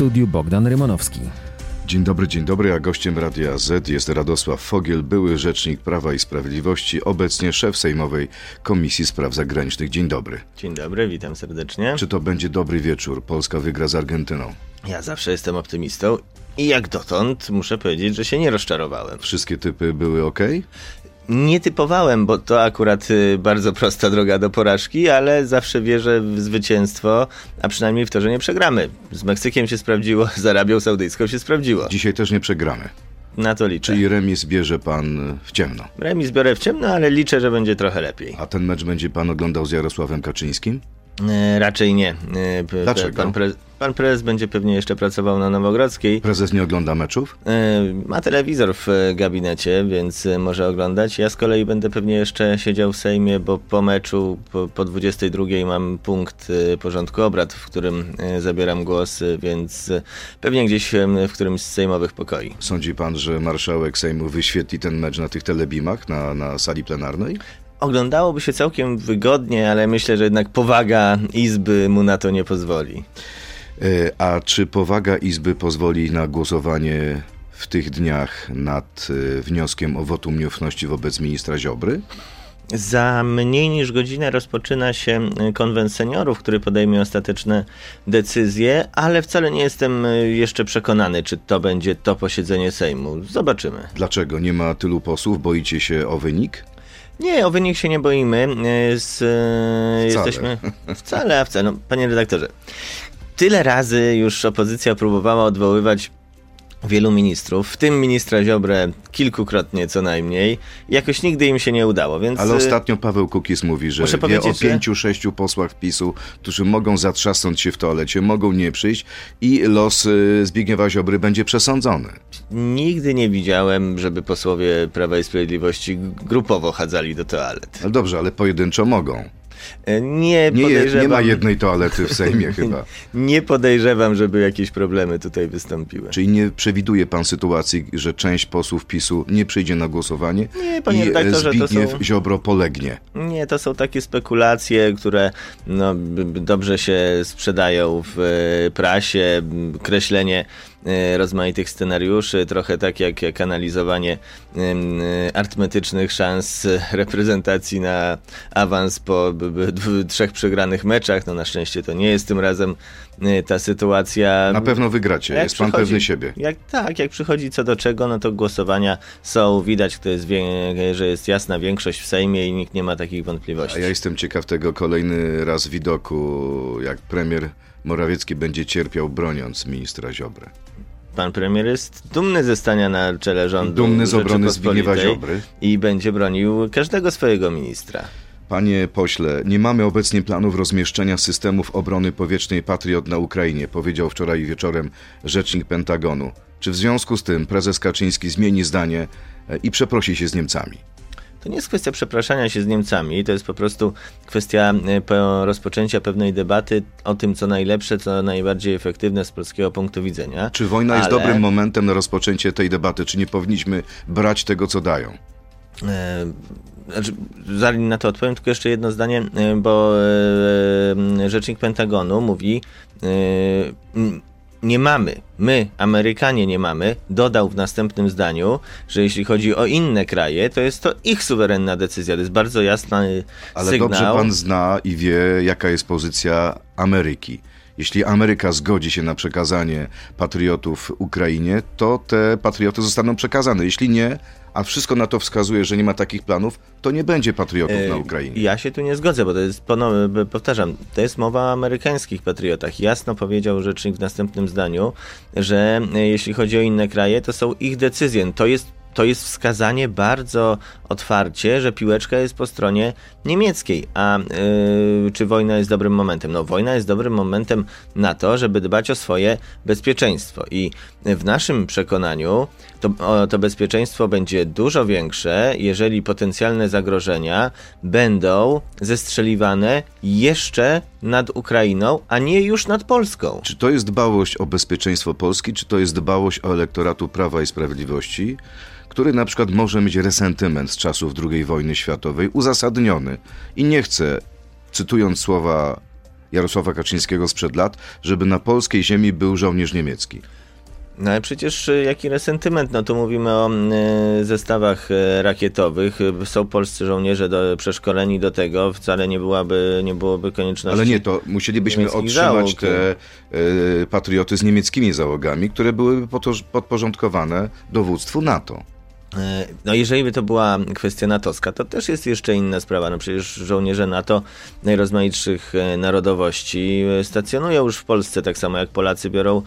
studiu Bogdan Rymanowski. Dzień dobry, dzień dobry, a gościem Radia Z jest Radosław Fogiel, były rzecznik Prawa i Sprawiedliwości, obecnie szef Sejmowej Komisji Spraw Zagranicznych. Dzień dobry. Dzień dobry, witam serdecznie. Czy to będzie dobry wieczór? Polska wygra z Argentyną. Ja zawsze jestem optymistą i jak dotąd muszę powiedzieć, że się nie rozczarowałem. Wszystkie typy były ok? Nie typowałem, bo to akurat y, bardzo prosta droga do porażki, ale zawsze wierzę w zwycięstwo, a przynajmniej w to, że nie przegramy. Z Meksykiem się sprawdziło, z Arabią Saudyjską się sprawdziło. Dzisiaj też nie przegramy. Na to liczę. Czyli remis bierze pan w ciemno. Remis biorę w ciemno, ale liczę, że będzie trochę lepiej. A ten mecz będzie pan oglądał z Jarosławem Kaczyńskim? E, raczej nie. E, Dlaczego? Pan, pan prezes będzie pewnie jeszcze pracował na Nowogrodzkiej. Prezes nie ogląda meczów? E, Ma telewizor w gabinecie, więc może oglądać. Ja z kolei będę pewnie jeszcze siedział w Sejmie, bo po meczu po, po 22 mam punkt porządku obrad, w którym zabieram głos, więc pewnie gdzieś w którymś z sejmowych pokoi. Sądzi pan, że marszałek Sejmu wyświetli ten mecz na tych telebimach, na, na sali plenarnej? Oglądałoby się całkiem wygodnie, ale myślę, że jednak powaga Izby mu na to nie pozwoli. E, A czy powaga Izby pozwoli na głosowanie w tych dniach nad e, wnioskiem o wotum nieufności wobec ministra Ziobry? Za mniej niż godzinę rozpoczyna się y, konwent seniorów, który podejmie ostateczne decyzje, ale wcale nie jestem jeszcze przekonany, czy to będzie to posiedzenie Sejmu. Zobaczymy. Dlaczego nie ma tylu posłów? Boicie się o wynik? Nie, o wynik się nie boimy. y, Z, y, Wcale. Jesteśmy wcale, a wcale. No, panie redaktorze, tyle razy już opozycja próbowała odwoływać wielu ministrów, w tym ministra Ziobrę kilkukrotnie co najmniej. Jakoś nigdy im się nie udało, więc... Ale y, ostatnio Paweł Kukiz mówi, że wie o powiedzieć, że- pięciu, sześciu posłach PiSu, którzy mogą zatrzasnąć się w toalecie, mogą nie przyjść i los y, Zbigniewa Ziobry będzie przesądzony. Nigdy nie widziałem, żeby posłowie Prawa i Sprawiedliwości grupowo chadzali do toalet. Ale dobrze, ale pojedynczo mogą. E, Nie Nie, podejrzewam, nie ma jednej toalety w Sejmie chyba. nie podejrzewam, żeby jakieś problemy tutaj wystąpiły. Czyli nie przewiduje pan sytuacji, że część posłów PiSu nie przyjdzie na głosowanie Nie, panie i e, redaktorze, to Zbigniew są- Ziobro polegnie. Nie, to są takie spekulacje, które no, dobrze się sprzedają w e, prasie, kreślenie rozmaitych scenariuszy, trochę tak jak, jak analizowanie arytmetycznych szans reprezentacji na awans po trzech przegranych meczach. No na szczęście to nie jest tym razem e, ta sytuacja. Na pewno wygracie, Jak jest pan pewny siebie. Jak, tak, jak przychodzi co do czego, no to głosowania są, widać, kto jest że jest jasna większość w Sejmie i nikt nie ma takich wątpliwości. A ja jestem ciekaw tego kolejny raz widoku, jak premier Morawiecki będzie cierpiał broniąc ministra Ziobrę. Pan premier jest dumny ze stania na czele rządu Dumny z obrony Zbigniewa Ziobry. i będzie bronił każdego swojego ministra. Panie pośle, nie mamy obecnie planów rozmieszczenia systemów obrony powietrznej Patriot na Ukrainie, powiedział wczoraj wieczorem rzecznik Pentagonu. Czy w związku z tym prezes Kaczyński zmieni zdanie e, i przeprosi się z Niemcami? To nie jest kwestia przepraszania się z Niemcami, to jest po prostu kwestia e, po rozpoczęcia pewnej debaty o tym, co najlepsze, co najbardziej efektywne z polskiego punktu widzenia. Czy wojna jest Ale- dobrym momentem na rozpoczęcie tej debaty? Czy nie powinniśmy brać tego, co dają? E, Znaczy, zanim na to odpowiem, tylko jeszcze jedno zdanie, e, bo rzecznik Pentagonu mówi, nie mamy, my, Amerykanie nie mamy, dodał w następnym zdaniu, że jeśli chodzi o inne kraje, to jest to ich suwerenna decyzja. To jest bardzo jasny Ale sygnał. dobrze pan zna i wie, jaka jest pozycja Ameryki. Jeśli Ameryka zgodzi się na przekazanie patriotów Ukrainie, to te patrioty zostaną przekazane. Jeśli nie, a wszystko na to wskazuje, że nie ma takich planów, to nie będzie patriotów na E, Ukrainie. Ja się tu nie zgodzę, bo to jest, ponow- powtarzam, to jest mowa o amerykańskich patriotach. Jasno powiedział rzecznik w następnym zdaniu, że e, jeśli chodzi o inne kraje, to są ich decyzje. To jest to jest wskazanie bardzo otwarcie, że piłeczka jest po stronie niemieckiej. A yy, czy wojna jest dobrym momentem? No, wojna jest dobrym momentem na to, żeby dbać o swoje bezpieczeństwo. I w naszym przekonaniu to, o, to bezpieczeństwo będzie dużo większe, jeżeli potencjalne zagrożenia będą zestrzeliwane jeszcze nad Ukrainą, a nie już nad Polską. Czy to jest dbałość o bezpieczeństwo Polski, czy to jest dbałość o elektoratu Prawa i Sprawiedliwości, który na przykład może mieć resentyment z czasów II wojny światowej, uzasadniony i nie chce, cytując słowa Jarosława Kaczyńskiego sprzed lat, żeby na polskiej ziemi był żołnierz niemiecki. No ale przecież y, jaki resentyment, no tu mówimy o y, zestawach y, rakietowych, są polscy żołnierze do, przeszkoleni do tego, wcale nie byłaby, nie byłoby konieczności. Ale nie, to musielibyśmy otrzymać załóg. te y, patrioty z niemieckimi załogami, które byłyby podporządkowane dowództwu NATO. E, no jeżeli by to była kwestia natowska, to też jest jeszcze inna sprawa. No przecież żołnierze NATO najrozmaitszych e, narodowości e, stacjonują już w Polsce, tak samo jak Polacy biorą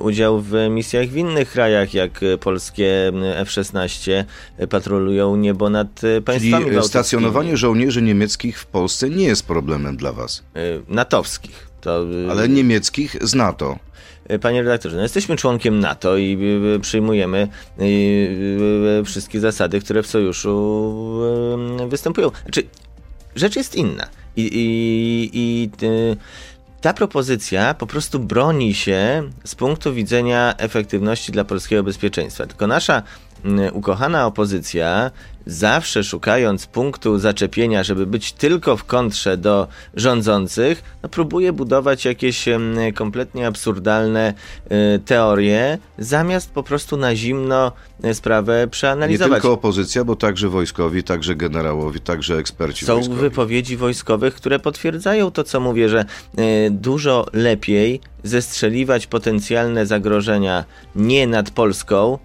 udział w misjach w innych krajach, jak polskie F-16 patrolują niebo nad państwami Czyli stacjonowanie żołnierzy niemieckich w Polsce nie jest problemem dla was? Natowskich. To... Ale niemieckich z NATO. E, panie redaktorze, no jesteśmy członkiem NATO i e, przyjmujemy e, wszystkie zasady, które w sojuszu występują. Znaczy, rzecz jest inna. I, i, i ta propozycja po prostu broni się z punktu widzenia efektywności dla polskiego bezpieczeństwa. Tylko nasza ukochana opozycja zawsze szukając punktu zaczepienia, żeby być tylko w kontrze do rządzących, no próbuje budować jakieś kompletnie absurdalne e, teorie, zamiast po prostu na zimno e, sprawę przeanalizować. Nie tylko opozycja, bo także wojskowi, także generałowie, także eksperci Są wojskowi. wypowiedzi wojskowych, które potwierdzają to, co mówię, że e, dużo lepiej zestrzeliwać potencjalne zagrożenia nie nad Polską,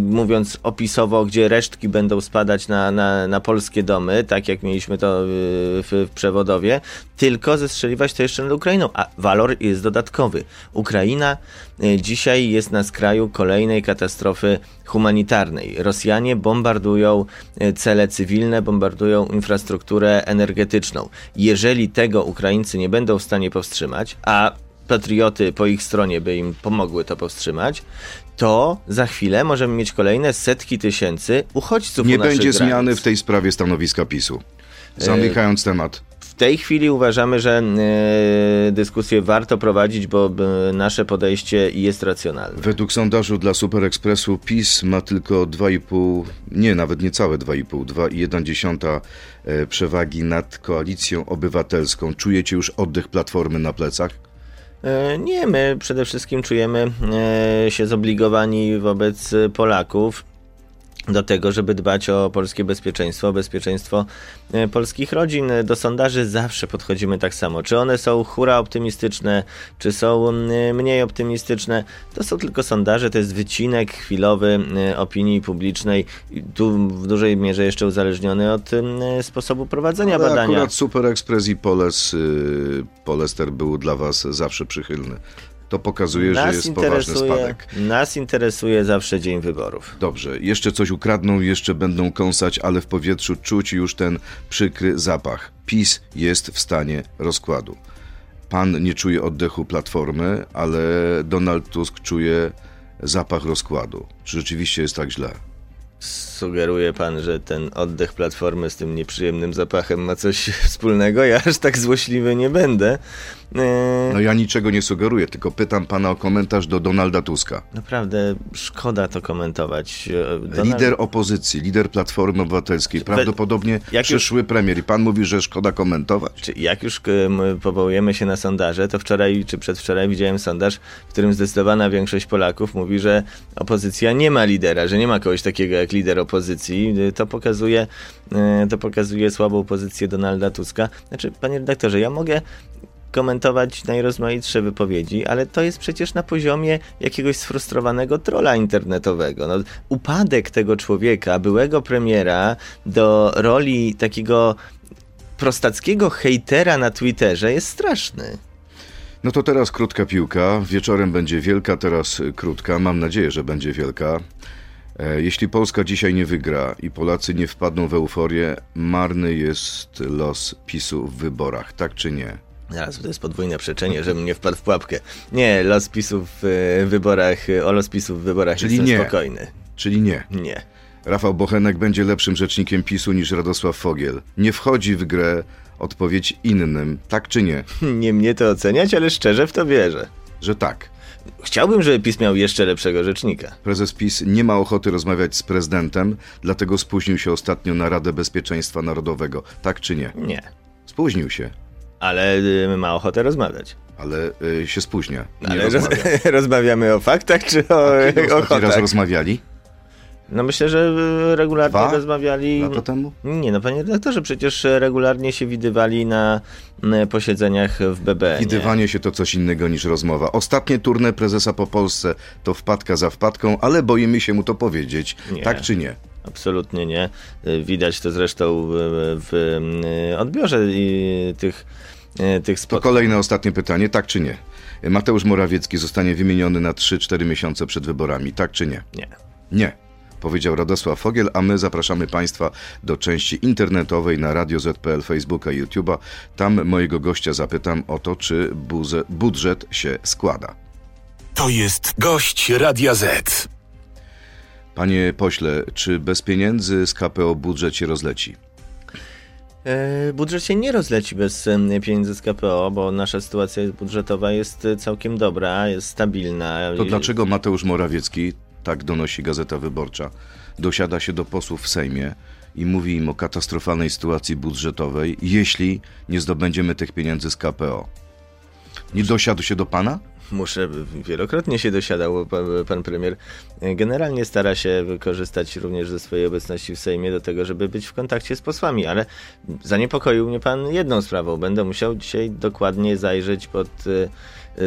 mówiąc opisowo, gdzie resztki będą spadać na, na, na polskie domy, tak jak mieliśmy to w, w przewodowie, tylko zestrzeliwać to jeszcze nad Ukrainą, a walor jest dodatkowy. Ukraina y, dzisiaj jest na skraju kolejnej katastrofy humanitarnej. Rosjanie bombardują y, cele cywilne, bombardują infrastrukturę energetyczną. Jeżeli tego Ukraińcy nie będą w stanie powstrzymać, a patrioty po ich stronie by im pomogły to powstrzymać, to za chwilę możemy mieć kolejne setki tysięcy uchodźców Nie będzie granic. zmiany w tej sprawie stanowiska PiSu. Zamykając e... temat. W tej chwili uważamy, że e, dyskusję warto prowadzić, bo e, nasze podejście jest racjonalne. Według sondażu dla Super Expressu PiS ma tylko 2,5, nie, nawet niecałe 2,5, 2,1 e, przewagi nad koalicją obywatelską. Czujecie już oddech Platformy na plecach? E, nie, my przede wszystkim czujemy e, się zobligowani wobec Polaków do tego, żeby dbać o polskie bezpieczeństwo, o bezpieczeństwo e, polskich rodzin. Do sondaży zawsze podchodzimy tak samo. Czy one są hura optymistyczne, czy są mniej optymistyczne, to są tylko sondaże, to jest wycinek chwilowy opinii publicznej, tu w dużej mierze jeszcze uzależniony od sposobu prowadzenia Ale badania. Akurat Super Express i Poles, y, Polester był dla was zawsze przychylny to pokazuje, nas że jest poważny spadek. Nas interesuje zawsze dzień wyborów. Dobrze, jeszcze coś ukradną, jeszcze będą kąsać, ale w powietrzu czuć już ten przykry zapach. PiS jest w stanie rozkładu. Pan nie czuje oddechu Platformy, ale Donald Tusk czuje zapach rozkładu. Czy rzeczywiście jest tak źle? Sugeruje pan, że ten oddech platformy z tym nieprzyjemnym zapachem ma coś wspólnego? Ja aż tak złośliwy nie będę. E, no ja niczego nie sugeruję, tylko pytam pana o komentarz do Donalda Tuska. Naprawdę szkoda to komentować. E, Donald... Lider opozycji, lider Platformy Obywatelskiej, prawdopodobnie jak przyszły już... premier i pan mówi, że szkoda komentować? Czy jak już e, powołujemy się na sondaże, to wczoraj czy przedwczoraj widziałem sondaż, w którym zdecydowana większość Polaków mówi, że opozycja nie ma lidera, że nie ma kogoś takiego jak lider opozycji. To pokazuje, to pokazuje słabą pozycję Donalda Tuska. Znaczy, panie redaktorze, ja mogę komentować najrozmaitsze wypowiedzi, ale to jest przecież na poziomie jakiegoś sfrustrowanego trola internetowego. No, upadek tego człowieka, byłego premiera, do roli takiego prostackiego hejtera na Twitterze jest straszny. No to teraz krótka piłka. Wieczorem będzie wielka, teraz krótka. Mam nadzieję, że będzie wielka. E, jeśli Polska dzisiaj nie wygra i Polacy nie wpadną w euforię, marny jest los PiSu w wyborach, tak czy nie? Zaraz, to jest podwójne przeczenie, żebym nie wpadł w pułapkę. Nie, los PiSu w wyborach, o los PiSu w wyborach Czyli jestem nie. spokojny. Czyli nie. Nie. Rafał Bochenek będzie lepszym rzecznikiem PiSu niż Radosław Fogiel. Nie wchodzi w grę odpowiedź innym, tak czy nie? Nie mnie to oceniać, ale szczerze w to wierzę. Że tak. Chciałbym, żeby PiS miał jeszcze lepszego rzecznika. Prezes PiS nie ma ochoty rozmawiać z prezydentem, dlatego spóźnił się ostatnio na Radę Bezpieczeństwa Narodowego. Tak czy nie? Nie. Spóźnił się. Ale y, ma ochotę rozmawiać. Ale y, się spóźnia. Ale roz, rozmawia. rozmawiamy o faktach czy o ostatni ochotach? raz rozmawiali? No myślę, że y, regularnie Dwa rozmawiali. Lata temu? Nie, no panie redaktorze, przecież regularnie się widywali na mm, posiedzeniach w BB. Widywanie się to coś innego niż rozmowa. Ostatnie turne prezesa po Polsce to wpadka za wpadką, ale boimy się mu to powiedzieć. Nie. Tak czy nie? Absolutnie nie. Y, Widać to zresztą w, w y, odbiorze tych, y, tych To spotkań. kolejne ostatnie pytanie, tak czy nie? Mateusz Morawiecki zostanie wymieniony na 3-4 miesiące przed wyborami, tak czy nie? Nie. Nie. Powiedział Radosław Fogiel, a my zapraszamy Państwa do części internetowej na Radio ZPL, Facebooka i YouTube'a. Tam mojego gościa zapytam o to, czy buze, budżet się składa. To jest gość Radia Z. Panie pośle, czy bez pieniędzy z KPO budżet się rozleci? E, Budżet się nie rozleci bez pieniędzy z KPO, bo nasza sytuacja budżetowa jest e, całkiem dobra, jest stabilna. To dlaczego Mateusz Morawiecki, tak donosi Gazeta Wyborcza, dosiada się do posłów w Sejmie i mówi im o katastrofalnej sytuacji budżetowej, jeśli nie zdobędziemy tych pieniędzy z KPO? Nie dosiadł się do pana? Muszę, wielokrotnie się dosiadał pan, pan premier. Generalnie stara się wykorzystać również ze swojej obecności w Sejmie do tego, żeby być w kontakcie z posłami, ale zaniepokoił mnie pan jedną sprawą. Będę musiał dzisiaj dokładnie zajrzeć pod e,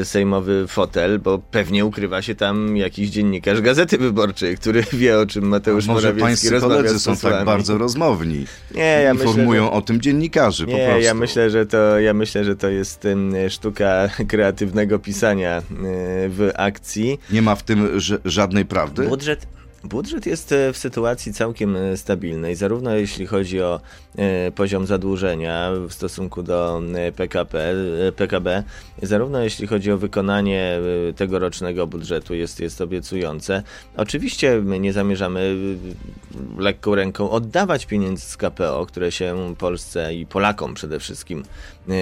sejmowy fotel, bo pewnie ukrywa się tam jakiś dziennikarz Gazety Wyborczej, który wie o czym Mateusz Może Morawiecki rozmawia koledzy są tak bardzo rozmowni. Nie, ja myślę, Informują że- o tym dziennikarzy po Nie, prostu. ja myślę, że to, ja myślę, że to jest em, sztuka kreatywnego pisania e, w akcji. Nie ma w tym ż- żadnej prawdy? Budżet, budżet jest e, w sytuacji całkiem e, stabilnej, zarówno jeśli chodzi o e, poziom zadłużenia w stosunku do PKP, PKB, zarówno jeśli chodzi o wykonanie tegorocznego budżetu jest, jest obiecujące. Oczywiście my nie zamierzamy lekką ręką oddawać pieniędzy z KPO, które się Polsce i Polakom przede wszystkim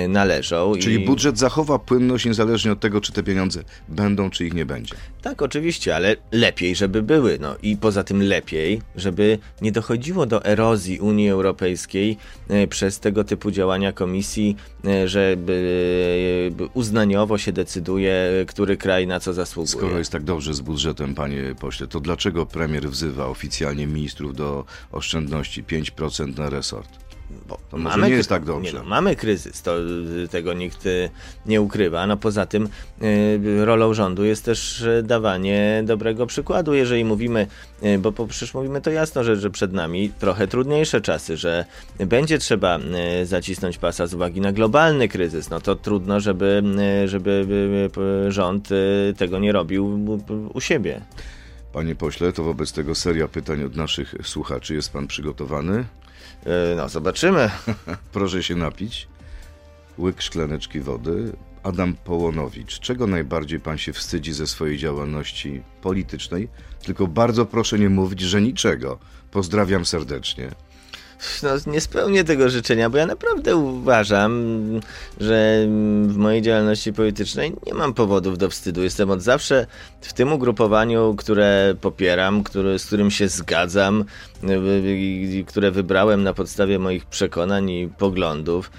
należą. Czyli I... budżet zachowa płynność niezależnie od tego, czy te pieniądze będą, czy ich nie będzie. Tak, oczywiście, ale lepiej, żeby były. No i poza tym lepiej, żeby nie dochodziło do erozji Unii Europejskiej e, przez tego typu działania komisji, e, że by- by uznaniowo się decyduje, który kraj na co zasługuje. Skoro jest tak dobrze z budżetem, panie pośle, to dlaczego premier wzywa oficjalnie ministrów do oszczędności 5% na resort? Bo To może nie jest tak dobrze. Nie, no, mamy kryzys, to y, tego nikt y, nie ukrywa. No poza tym y, rolą rządu jest też y, dawanie dobrego przykładu, jeżeli mówimy, y, bo po- przecież mówimy to jasno, że, że przed nami trochę trudniejsze czasy, że będzie trzeba y, zacisnąć pasa z uwagi na globalny kryzys, no to trudno, żeby, żeby rząd tego nie robił u siebie. Panie pośle, to wobec tego seria pytań od naszych słuchaczy. Jest pan przygotowany? Y, No zobaczymy. Proszę się napić. Łyk szklaneczki wody. Adam Połonowicz. Czego najbardziej pan się wstydzi ze swojej działalności politycznej? Tylko bardzo proszę nie mówić, że niczego. Pozdrawiam serdecznie. No, nie spełnię tego życzenia, bo ja naprawdę uważam, że w mojej działalności politycznej nie mam powodów do wstydu. Jestem od zawsze w tym ugrupowaniu, które popieram, który, z którym się zgadzam, które wybrałem na podstawie moich przekonań i poglądów.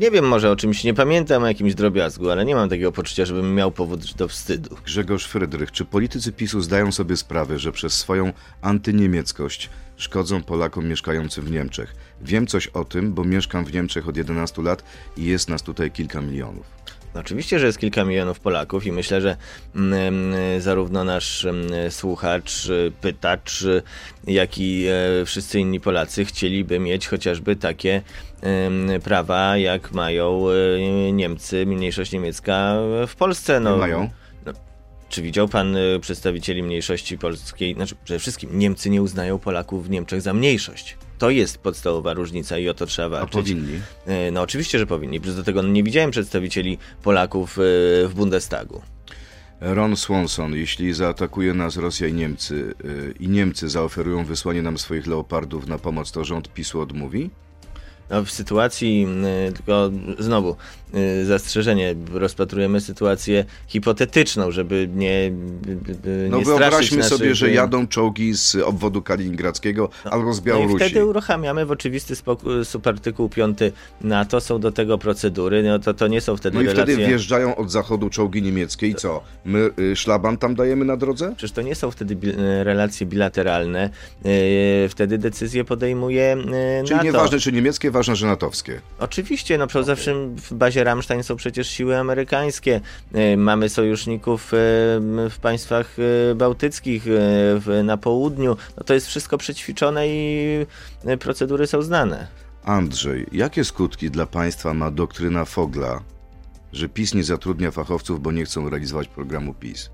Nie wiem, może o czymś nie pamiętam, o jakimś drobiazgu, ale nie mam takiego poczucia, żebym miał powód do wstydu. Grzegorz Frydrych. Czy politycy PiSu zdają sobie sprawę, że przez swoją antyniemieckość szkodzą Polakom mieszkającym w Niemczech? Wiem coś o tym, bo mieszkam w Niemczech od 11 lat i jest nas tutaj kilka milionów. No Oczywiście, że jest kilka milionów Polaków i myślę, że mm, mm, zarówno nasz mm, słuchacz, pytacz, jak i e, wszyscy inni Polacy chcieliby mieć chociażby takie prawa, jak mają e, Niemcy, mniejszość niemiecka w Polsce. No, mają? Czy widział pan y, przedstawicieli mniejszości polskiej? Znaczy, przede wszystkim Niemcy nie uznają Polaków w Niemczech za mniejszość. To jest podstawowa różnica i o to trzeba A walczyć. powinni? E, No oczywiście, że powinni. Plus do tego nie widziałem przedstawicieli Polaków e, w Bundestagu. Ron Swanson, jeśli zaatakuje nas Rosja i Niemcy i Niemcy zaoferują wysłanie nam swoich leopardów na pomoc, to rząd PiSu odmówi? No, w sytuacji, y, tylko znowu y, zastrzeżenie, rozpatrujemy sytuację hipotetyczną, żeby nie, nie No wyobraźmy naszych, sobie, że y, jadą czołgi z obwodu kaliningradzkiego albo z no i Białorusi. wtedy uruchamiamy w oczywisty sposób artykuł 5 NATO, są do tego procedury, no to, to nie są wtedy No i relacje... wtedy wjeżdżają od zachodu czołgi niemieckie i co? My y, szlaban tam dajemy na drodze? Przecież to nie są wtedy bi- relacje bilateralne. Wtedy decyzję podejmuje yy, Czyli NATO. nieważne czy niemieckie, ważne, że natowskie. Oczywiście, no przede wszystkim w bazie Rammstein są przecież siły amerykańskie. Yy, Mamy sojuszników yy, w państwach yy, bałtyckich, w- na południu. No to jest wszystko przećwiczone i procedury są znane. Andrzej, jakie skutki dla państwa ma doktryna Fogla, że PiS nie zatrudnia fachowców, bo nie chcą realizować programu PiS?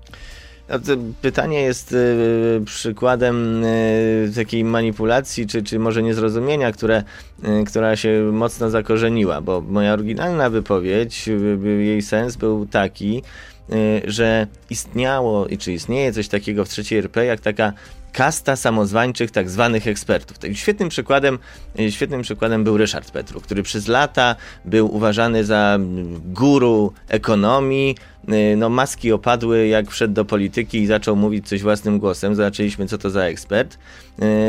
No pytanie jest y, przykładem y, takiej manipulacji, czy, czy może niezrozumienia, które, y, która się mocno zakorzeniła, bo moja oryginalna wypowiedź, y, y, jej sens był taki, y, że istniało, i czy istnieje coś takiego w trzeciej RP, jak taka kasta samozwańczych tak zwanych ekspertów. Takim świetnym przykładem, y, świetnym przykładem był Ryszard Petru, który przez lata był uważany za mm, guru ekonomii. Y, No, maski opadły, jak wszedł do polityki i zaczął mówić coś własnym głosem. Zobaczyliśmy, co to za ekspert.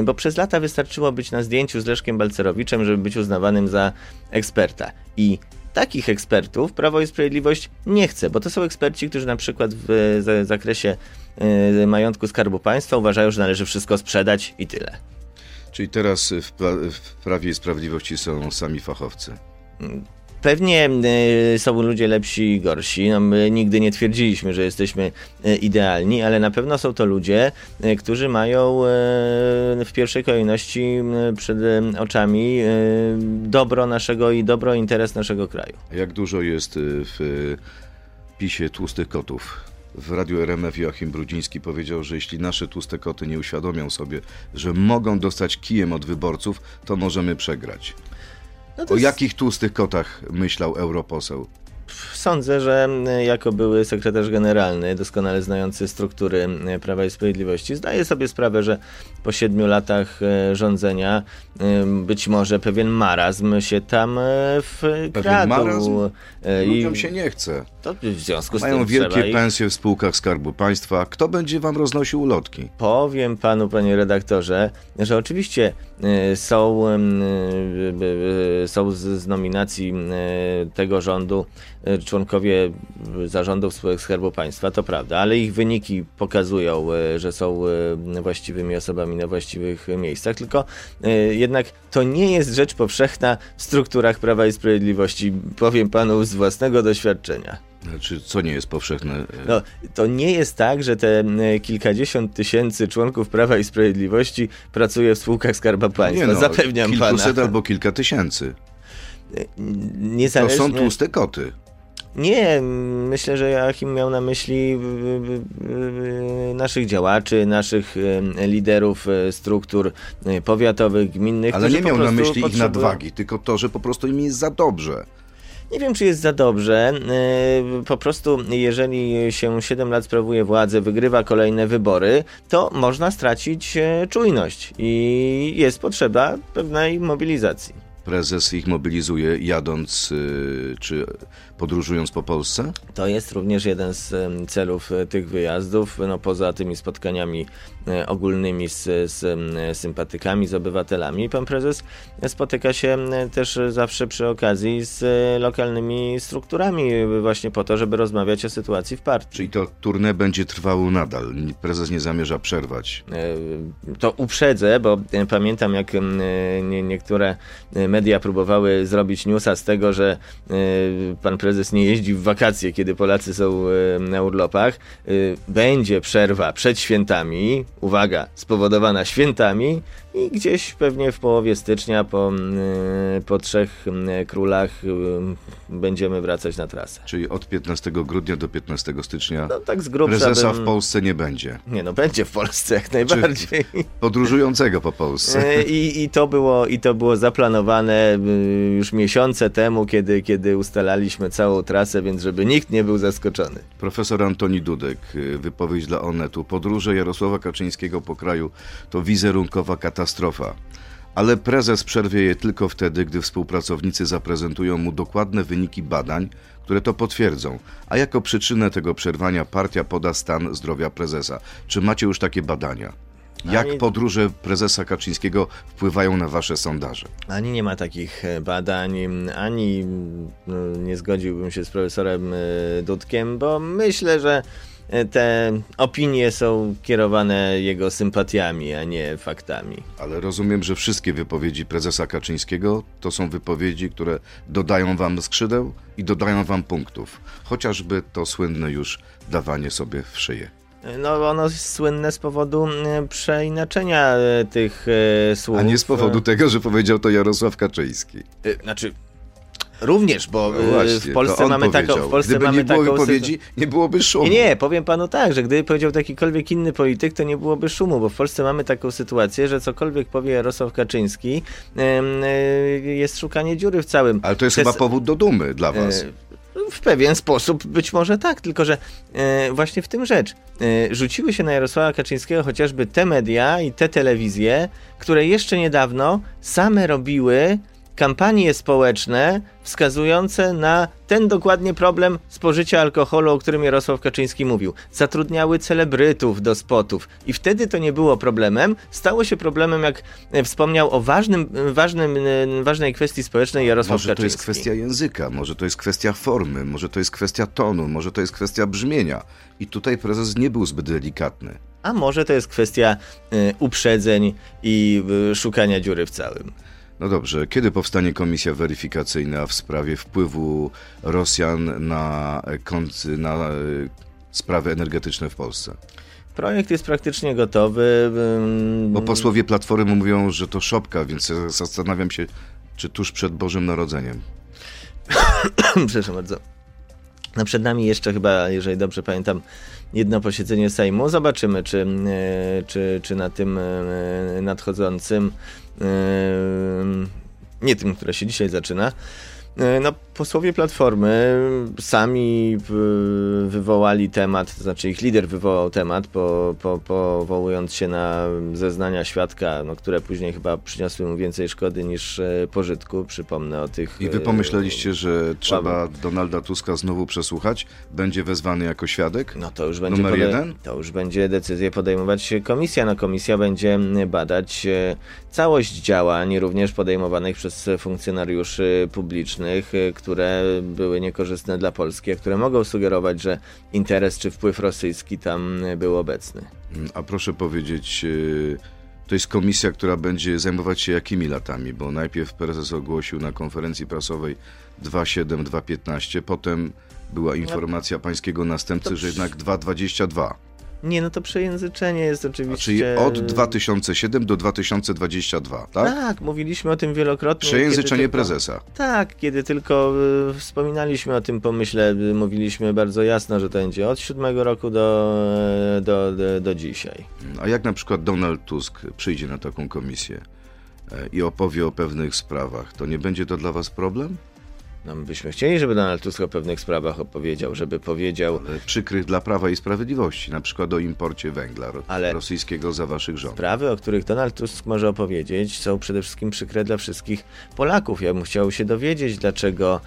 Y, Bo przez lata wystarczyło być na zdjęciu z Leszkiem Balcerowiczem, żeby być uznawanym za eksperta. I takich ekspertów Prawo i Sprawiedliwość nie chce, bo to są eksperci, którzy na przykład w za- zakresie y, majątku Skarbu Państwa uważają, że należy wszystko sprzedać i tyle. Czyli teraz w, pra- w Prawie i Sprawiedliwości są sami fachowcy. Pewnie y, są ludzie lepsi i gorsi. No, my nigdy nie twierdziliśmy, że jesteśmy y, idealni, ale na pewno są to ludzie, y, którzy mają w pierwszej kolejności y, przed oczami dobro naszego i dobro interes naszego kraju. Jak dużo jest w PiSie tłustych kotów? W radiu RMF Joachim Brudziński powiedział, że jeśli nasze tłuste koty nie uświadomią sobie, że mogą dostać kijem od wyborców, to możemy przegrać. No O jest- jakich tłustych kotach myślał europoseł? Sądzę, że y, jako były sekretarz generalny, doskonale znający struktury y, Prawa i Sprawiedliwości, zdaje sobie sprawę, że po siedmiu latach y, rządzenia y, być może pewien marazm się tam y, wkradł. marazm? Ludziom się nie chce. to w związku z Mają tym wielkie ich pensje w spółkach Skarbu Państwa. Kto będzie wam roznosił ulotki? Powiem panu, panie redaktorze, że oczywiście są, są z, nominacji tego rządu członkowie zarządów spółek Skarbu Państwa, to prawda, ale ich wyniki pokazują, że są właściwymi osobami na właściwych miejscach, tylko y, jednak to nie jest rzecz powszechna w strukturach Prawa i Sprawiedliwości, powiem panu z własnego doświadczenia. Znaczy, co nie jest powszechne? No, to nie jest tak, że te e, kilkadziesiąt tysięcy członków Prawa i Sprawiedliwości pracuje w spółkach Skarba Państwa. nie no, Zapewniam kilkuset pana. albo kilka tysięcy. To Niezależnie... są tłuste koty. Nie, myślę, że Joachim miał na myśli naszych działaczy, naszych liderów y, struktur y, powiatowych, gminnych. Ale nie miał na myśli ich potrzebują- nadwagi, tylko to, że po prostu im jest za dobrze. Nie wiem, czy jest za dobrze. Yy, Po prostu, jeżeli się 7 lat sprawuje władzę, wygrywa kolejne wybory, to można stracić e, czujność i jest potrzeba pewnej mobilizacji. Prezes ich mobilizuje jadąc y, czy podróżując po Polsce? To jest również jeden z celów e, tych wyjazdów, no poza tymi spotkaniami e, ogólnymi z, z sympatykami, z obywatelami. Pan prezes spotyka się też zawsze przy okazji z e, lokalnymi strukturami właśnie po to, żeby rozmawiać o sytuacji w partii. Czyli to tournée będzie trwało nadal. Prezes nie zamierza przerwać. To uprzedzę, bo pamiętam jak niektóre media próbowały zrobić newsa z tego, że e, pan prezes nie jeździ w wakacje, kiedy Polacy są e, na urlopach. E, Będzie przerwa przed świętami, uwaga, spowodowana świętami i gdzieś pewnie w połowie stycznia po, m, e, po trzech m, królach e, będziemy wracać na trasę. Czyli od 15 grudnia do 15 stycznia No tak z grubsza prezesa bym... w Polsce nie będzie. Nie no, będzie w Polsce jak najbardziej. Podróżującego po Polsce. E, I, i, to było, I to było zaplanowane y, już miesiące temu, kiedy, kiedy ustalaliśmy całą trasę, więc żeby nikt nie był zaskoczony. Profesor Antoni Dudek, y, wypowiedź dla Onetu. Podróże Jarosława Kaczyńskiego po kraju to wizerunkowa katastrofa. Ale prezes przerwie je tylko wtedy, gdy współpracownicy zaprezentują mu dokładne wyniki badań, które to potwierdzą. A jako przyczynę tego przerwania partia poda stan zdrowia prezesa. Czy macie już takie badania? Jak Ani- podróże prezesa Kaczyńskiego wpływają na wasze sondaże? Ani nie ma takich e, badań, ani mm, nie zgodziłbym się z profesorem e, Dudkiem, bo myślę, że te opinie są kierowane jego sympatiami, a nie faktami. Ale rozumiem, że wszystkie wypowiedzi prezesa Kaczyńskiego to są wypowiedzi, które dodają wam skrzydeł i dodają wam punktów. Chociażby to słynne już dawanie sobie w szyję. No, ono jest słynne z powodu e, przeinaczenia e, tych e, słów. A nie z powodu tego, że powiedział to Jarosław Kaczyński. E, Znaczy, również, bo No e, właśnie, w Polsce mamy taką. W Polsce Gdyby mamy nie było taką wypowiedzi, nie byłoby szumu. Nie, nie, powiem panu tak, że gdyby powiedział jakikolwiek inny polityk, to nie byłoby szumu, bo w Polsce mamy taką sytuację, że cokolwiek powie Jarosław Kaczyński, e, jest szukanie dziury w całym. Ale to jest Przez- chyba powód do dumy dla was. E, W pewien sposób być może tak, tylko że e, właśnie w tym rzecz. E, rzuciły się na Jarosława Kaczyńskiego chociażby te media i te telewizje, które jeszcze niedawno same robiły kampanie społeczne wskazujące na ten dokładnie problem spożycia alkoholu, o którym Jarosław Kaczyński mówił. Zatrudniały celebrytów do spotów i wtedy to nie było problemem. Stało się problemem, jak wspomniał o ważnym, ważnym, ważnej kwestii społecznej Jarosław Może Kaczyński. to jest kwestia języka, może to jest kwestia formy, może to jest kwestia tonu, może to jest kwestia brzmienia. I tutaj prezes nie był zbyt delikatny. A może to jest kwestia y, uprzedzeń i y, szukania dziury w całym. No dobrze, kiedy powstanie komisja weryfikacyjna w sprawie wpływu Rosjan na, na e, sprawy energetyczne w Polsce? Projekt jest praktycznie gotowy. Bo posłowie Platformy mówią, że to szopka, więc zastanawiam się, czy tuż przed Bożym Narodzeniem. Przepraszam bardzo. No przed nami jeszcze chyba, jeżeli dobrze pamiętam, jedno posiedzenie Sejmu. Zobaczymy, czy, e, czy, czy na tym e, nadchodzącym, nie tym, które się dzisiaj zaczyna, e, no, posłowie Platformy sami wywołali temat, to znaczy ich lider wywołał temat, po, po, powołując się na zeznania świadka, no, które później chyba przyniosły mu więcej szkody niż e, pożytku. Przypomnę o tych. I wy e, pomyśleliście, że trzeba Donalda Tuska znowu przesłuchać? Będzie wezwany jako świadek? No to już będzie Numer jeden? To już będzie decyzję podejmować komisja. No komisja będzie badać e, całość działań, również podejmowanych przez funkcjonariuszy publicznych, które były niekorzystne dla Polski, a które mogą sugerować, że interes czy wpływ rosyjski tam e, był obecny. A proszę powiedzieć, y, to jest komisja, która będzie zajmować się jakimi latami? Bo najpierw prezes ogłosił na konferencji prasowej 2,7, 2,15, potem była informacja pańskiego następcy, że jednak 2,22. Nie, no to przejęzyczenie jest oczywiście... czyli od 2007 do 2022, tak? Tak, mówiliśmy o tym wielokrotnie. Przejęzyczenie tylko- prezesa. Tak, kiedy tylko y, wspominaliśmy o tym pomyśle, y, mówiliśmy bardzo jasno, że to będzie od siódmego roku do, e, do, do, do dzisiaj. A jak na przykład Donald Tusk przyjdzie na taką komisję e, i opowie o pewnych sprawach, to nie będzie to dla was problem? No, my byśmy chcieli, żeby Donald Tusk o pewnych sprawach opowiedział, żeby powiedział, Ale przykrych dla Prawa i Sprawiedliwości, na przykład o imporcie węgla Ale- rosyjskiego za waszych rządów. Sprawy, o których Donald Tusk może opowiedzieć, są przede wszystkim przykre dla wszystkich Polaków. Ja bym chciał się dowiedzieć, dlaczego,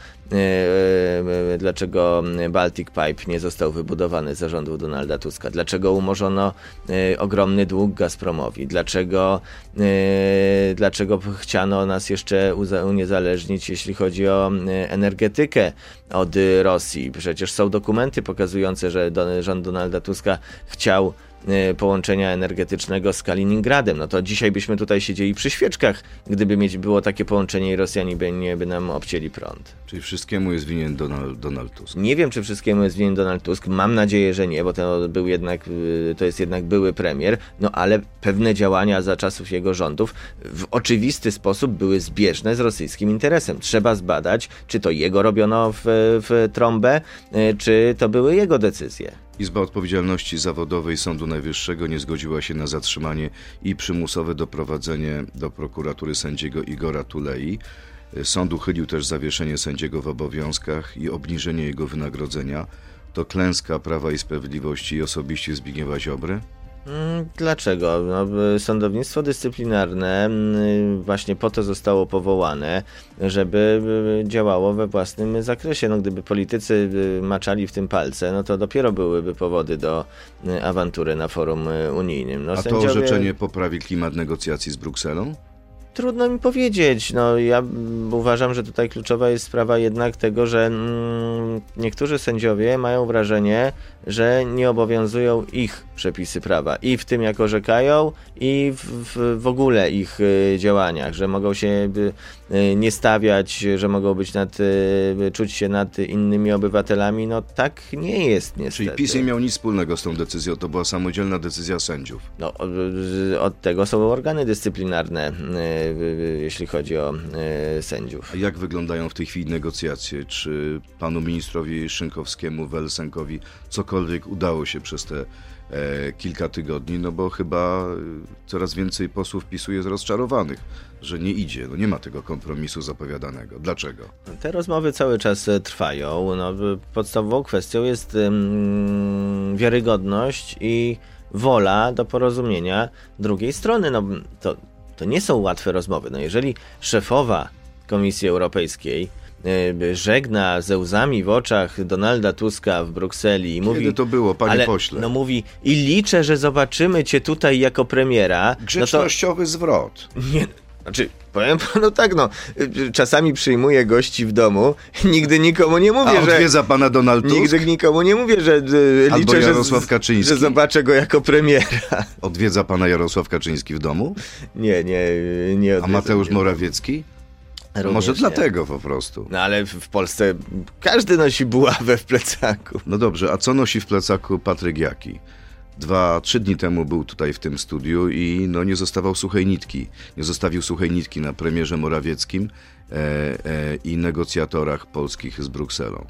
dlaczego Baltic Pipe nie został wybudowany za rządów Donalda Tuska, dlaczego umorzono e, ogromny dług Gazpromowi, dlaczego, e, dlaczego chciano nas jeszcze uniezależnić, jeśli chodzi o e, energetykę od e, Rosji. Przecież są dokumenty pokazujące, że rząd Donalda Tuska chciał e, połączenia energetycznego z Kaliningradem. No to dzisiaj byśmy tutaj siedzieli przy świeczkach, gdyby mieć było takie połączenie i Rosjanie by, nie, by nam obcięli prąd. Czyli wszystkiemu jest winien Donald, Donald Tusk. Nie wiem, czy wszystkiemu jest winien Donald Tusk. Mam nadzieję, że nie, bo to był jednak, y, to jest jednak były premier, no ale pewne działania za czasów jego rządów w oczywisty sposób były zbieżne z rosyjskim interesem. Trzeba zbadać, czy to jego robiono w, w trąbę, y, czy to były jego decyzje. Izba Odpowiedzialności Zawodowej Sądu Najwyższego nie zgodziła się na zatrzymanie i przymusowe doprowadzenie do prokuratury sędziego Igora Tulei. Sąd uchylił też zawieszenie sędziego w obowiązkach i obniżenie jego wynagrodzenia. To klęska Prawa i Sprawiedliwości i osobiście Zbigniewa Ziobry? Mm, dlaczego? No, sądownictwo dyscyplinarne mm, właśnie po to zostało powołane, żeby działało we własnym zakresie. No, gdyby politycy maczali w tym palce, no to dopiero byłyby powody do awantury na forum unijnym. No, A sędziowie... to orzeczenie poprawi klimat negocjacji z Brukselą? Trudno mi powiedzieć. No, ja uważam, że tutaj kluczowa jest sprawa jednak tego, że mm, niektórzy sędziowie mają wrażenie, że nie obowiązują ich przepisy prawa i w tym, jak orzekają, i w, w, w ogóle ich y, działaniach, że mogą się y, nie stawiać, że mogą być nad, y, czuć się nad innymi obywatelami. No tak nie jest niestety. Czyli PiS nie miał nic wspólnego z tą decyzją, to była samodzielna decyzja sędziów. No, od tego są organy dyscyplinarne jeśli chodzi o sędziów. A jak wyglądają w tej chwili negocjacje? Czy panu ministrowi Szynkowskiemu, Welsenkowi cokolwiek udało się przez te kilka tygodni? No bo chyba e, coraz więcej posłów PiSu jest rozczarowanych, że nie idzie, no nie ma tego kompromisu zapowiadanego. Dlaczego? Te rozmowy cały czas trwają. No, podstawową kwestią jest um, wiarygodność i wola do porozumienia drugiej strony. No, to to nie są łatwe rozmowy. No jeżeli szefowa Komisji Europejskiej e, żegna ze łzami w oczach Donalda Tuska w Brukseli i mówi... Kiedy to było, panie ale, pośle? No mówi, i liczę, że zobaczymy cię tutaj jako premiera. Grzecznościowy no to, zwrot. Nie, znaczy, powiem panu tak, no, czasami przyjmuję gości w domu, nigdy nikomu nie mówię, A że... odwiedza pana Donald Tusk? Nigdy nikomu nie mówię, że liczę, Albo Jarosław że, Kaczyński. że zobaczę go jako premiera. Odwiedza pana Jarosław Kaczyński w domu? Nie, nie, nie odwiedza. A Mateusz Morawiecki? Również Może dlatego po prostu. No ale w Polsce każdy nosi buławę w plecaku. No dobrze, a co nosi w plecaku Patryk Jaki? Dwa, trzy dni temu był tutaj w tym studiu i no, nie zostawał suchej nitki. Nie zostawił suchej nitki na premierze Morawieckim e, e, i negocjatorach polskich z Brukselą.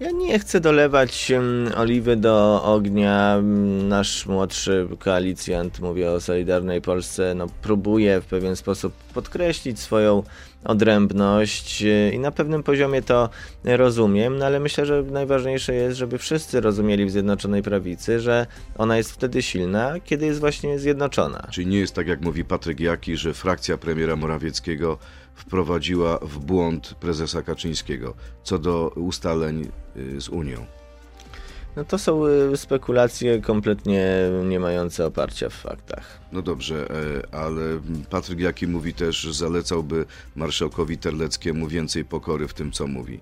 Ja nie chcę dolewać oliwy do ognia. Nasz młodszy koalicjant, mówię o Solidarnej Polsce, no, próbuje w pewien sposób podkreślić swoją odrębność e, i na pewnym poziomie to rozumiem, no ale myślę, że najważniejsze jest, żeby wszyscy rozumieli w Zjednoczonej Prawicy, że ona jest wtedy silna, kiedy jest właśnie zjednoczona. Czyli nie jest tak, jak mówi Patryk Jaki, że frakcja premiera Morawieckiego wprowadziła w błąd prezesa Kaczyńskiego co do ustaleń y, z Unią. No to są y, spekulacje kompletnie nie mające oparcia w faktach. No dobrze, e, ale Patryk Jaki mówi też, że zalecałby marszałkowi Terleckiemu więcej pokory w tym, co mówi.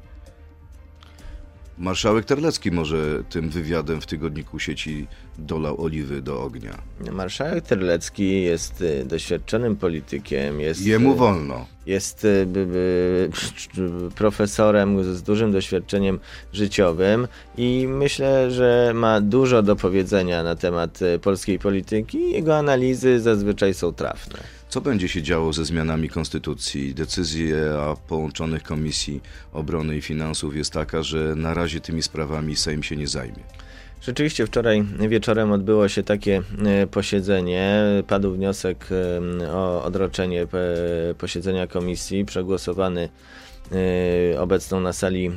Marszałek Terlecki może tym wywiadem w tygodniku sieci dolał oliwy do ognia. Marszałek Terlecki jest y, doświadczonym politykiem. Jest, Jemu y, wolno. Jest y, profesorem z dużym doświadczeniem życiowym i myślę, że ma dużo do powiedzenia na temat polskiej polityki. Jego analizy zazwyczaj są trafne. Co będzie się działo ze zmianami konstytucji? Decyzja połączonych Komisji Obrony i Finansów jest taka, że na razie tymi sprawami Sejm się nie zajmie. Rzeczywiście wczoraj wieczorem odbyło się takie e, posiedzenie. Padł wniosek e, o odroczenie e, posiedzenia komisji, przegłosowany obecną na sali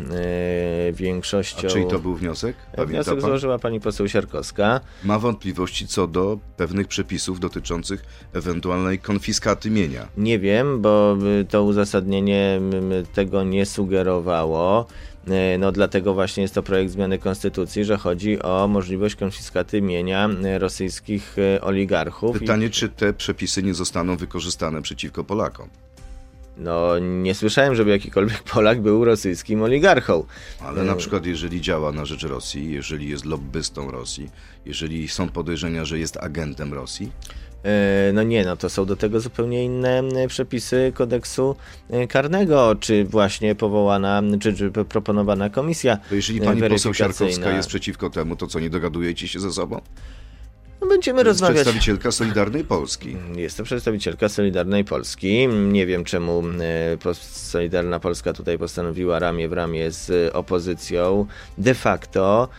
większością. A czyj to był wniosek? Pamięta wniosek pan? złożyła pani poseł Siarkowska. Ma wątpliwości co do pewnych przepisów dotyczących ewentualnej konfiskaty mienia. Nie wiem, bo to uzasadnienie tego nie sugerowało. E, no dlatego właśnie jest to projekt zmiany konstytucji, że chodzi o możliwość konfiskaty mienia rosyjskich oligarchów. Pytanie, I... czy te przepisy nie zostaną wykorzystane przeciwko Polakom? No, nie słyszałem, żeby jakikolwiek Polak był rosyjskim oligarchą. Ale na przykład, jeżeli działa na rzecz Rosji, jeżeli jest lobbystą Rosji, jeżeli są podejrzenia, że jest agentem Rosji? E, no nie, no to są do tego zupełnie inne przepisy kodeksu e, karnego, czy właśnie powołana, czy, czy proponowana komisja. To jeżeli pani poseł Siarkowska jest przeciwko temu, to co, nie dogadujecie się ze sobą? No będziemy jest rozmawiać. przedstawicielka Solidarnej Polski. Jest to przedstawicielka Solidarnej Polski. Nie wiem czemu e, Solidarna Polska tutaj postanowiła ramię w ramię z opozycją de facto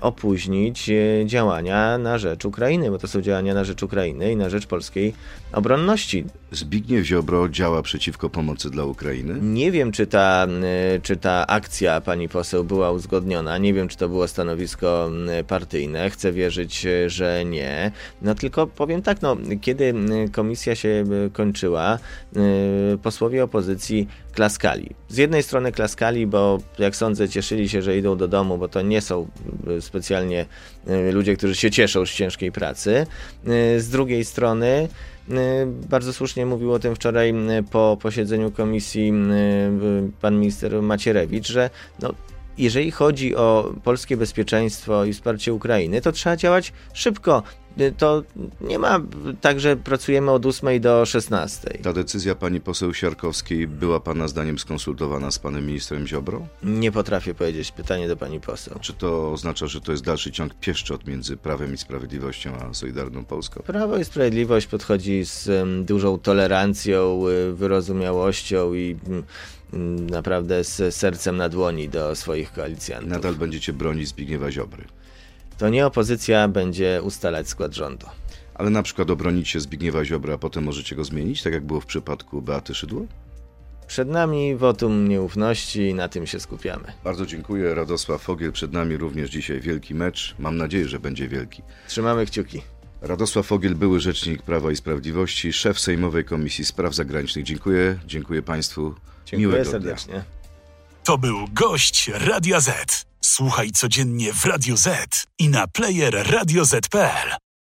opóźnić e, działania na rzecz Ukrainy, bo to są działania na rzecz Ukrainy i na rzecz polskiej obronności. Zbigniew Ziobro działa przeciwko pomocy dla Ukrainy? Nie wiem, czy ta, y, czy ta akcja pani poseł była uzgodniona. Nie wiem, czy to było stanowisko y, partyjne. Chcę wierzyć, y, że nie. No tylko powiem tak, no, kiedy komisja się kończyła, posłowie opozycji klaskali. Z jednej strony klaskali, bo jak sądzę, cieszyli się, że idą do domu, bo to nie są specjalnie ludzie, którzy się cieszą z ciężkiej pracy. Z drugiej strony, bardzo słusznie mówił o tym wczoraj y, po posiedzeniu komisji y, pan minister Macierewicz, że no, jeżeli chodzi o polskie bezpieczeństwo i wsparcie Ukrainy, to trzeba działać szybko. Y, To nie ma tak, że pracujemy od 8 do 16. Ta decyzja pani poseł Siarkowskiej była pana zdaniem skonsultowana z panem ministrem Ziobro? Nie potrafię powiedzieć. Pytanie do pani poseł. Czy to oznacza, że to jest dalszy ciąg pieszczot między Prawem i Sprawiedliwością a Solidarną Polską? Prawo i Sprawiedliwość podchodzi z dużą tolerancją, y, wyrozumiałością i mm, naprawdę z sercem na dłoni do swoich koalicjantów. Nadal będziecie bronić Zbigniewa Ziobry. To nie opozycja będzie ustalać skład rządu. Ale na przykład obronicie Zbigniewa Ziobra, a potem możecie go zmienić, tak jak było w przypadku Beaty Szydło? Przed nami wotum nieufności i na tym się skupiamy. Bardzo dziękuję. Radosław Fogiel. Przed nami również dzisiaj wielki mecz. Mam nadzieję, że będzie wielki. Trzymamy kciuki. Radosław Fogiel, były rzecznik Prawa i Sprawiedliwości, szef Sejmowej Komisji Spraw Zagranicznych. Dziękuję, dziękuję Państwu. Dziękuję Miłego serdecznie. To był gość Radia Z. Słuchaj codziennie w Radio Z i na player radioz.pl.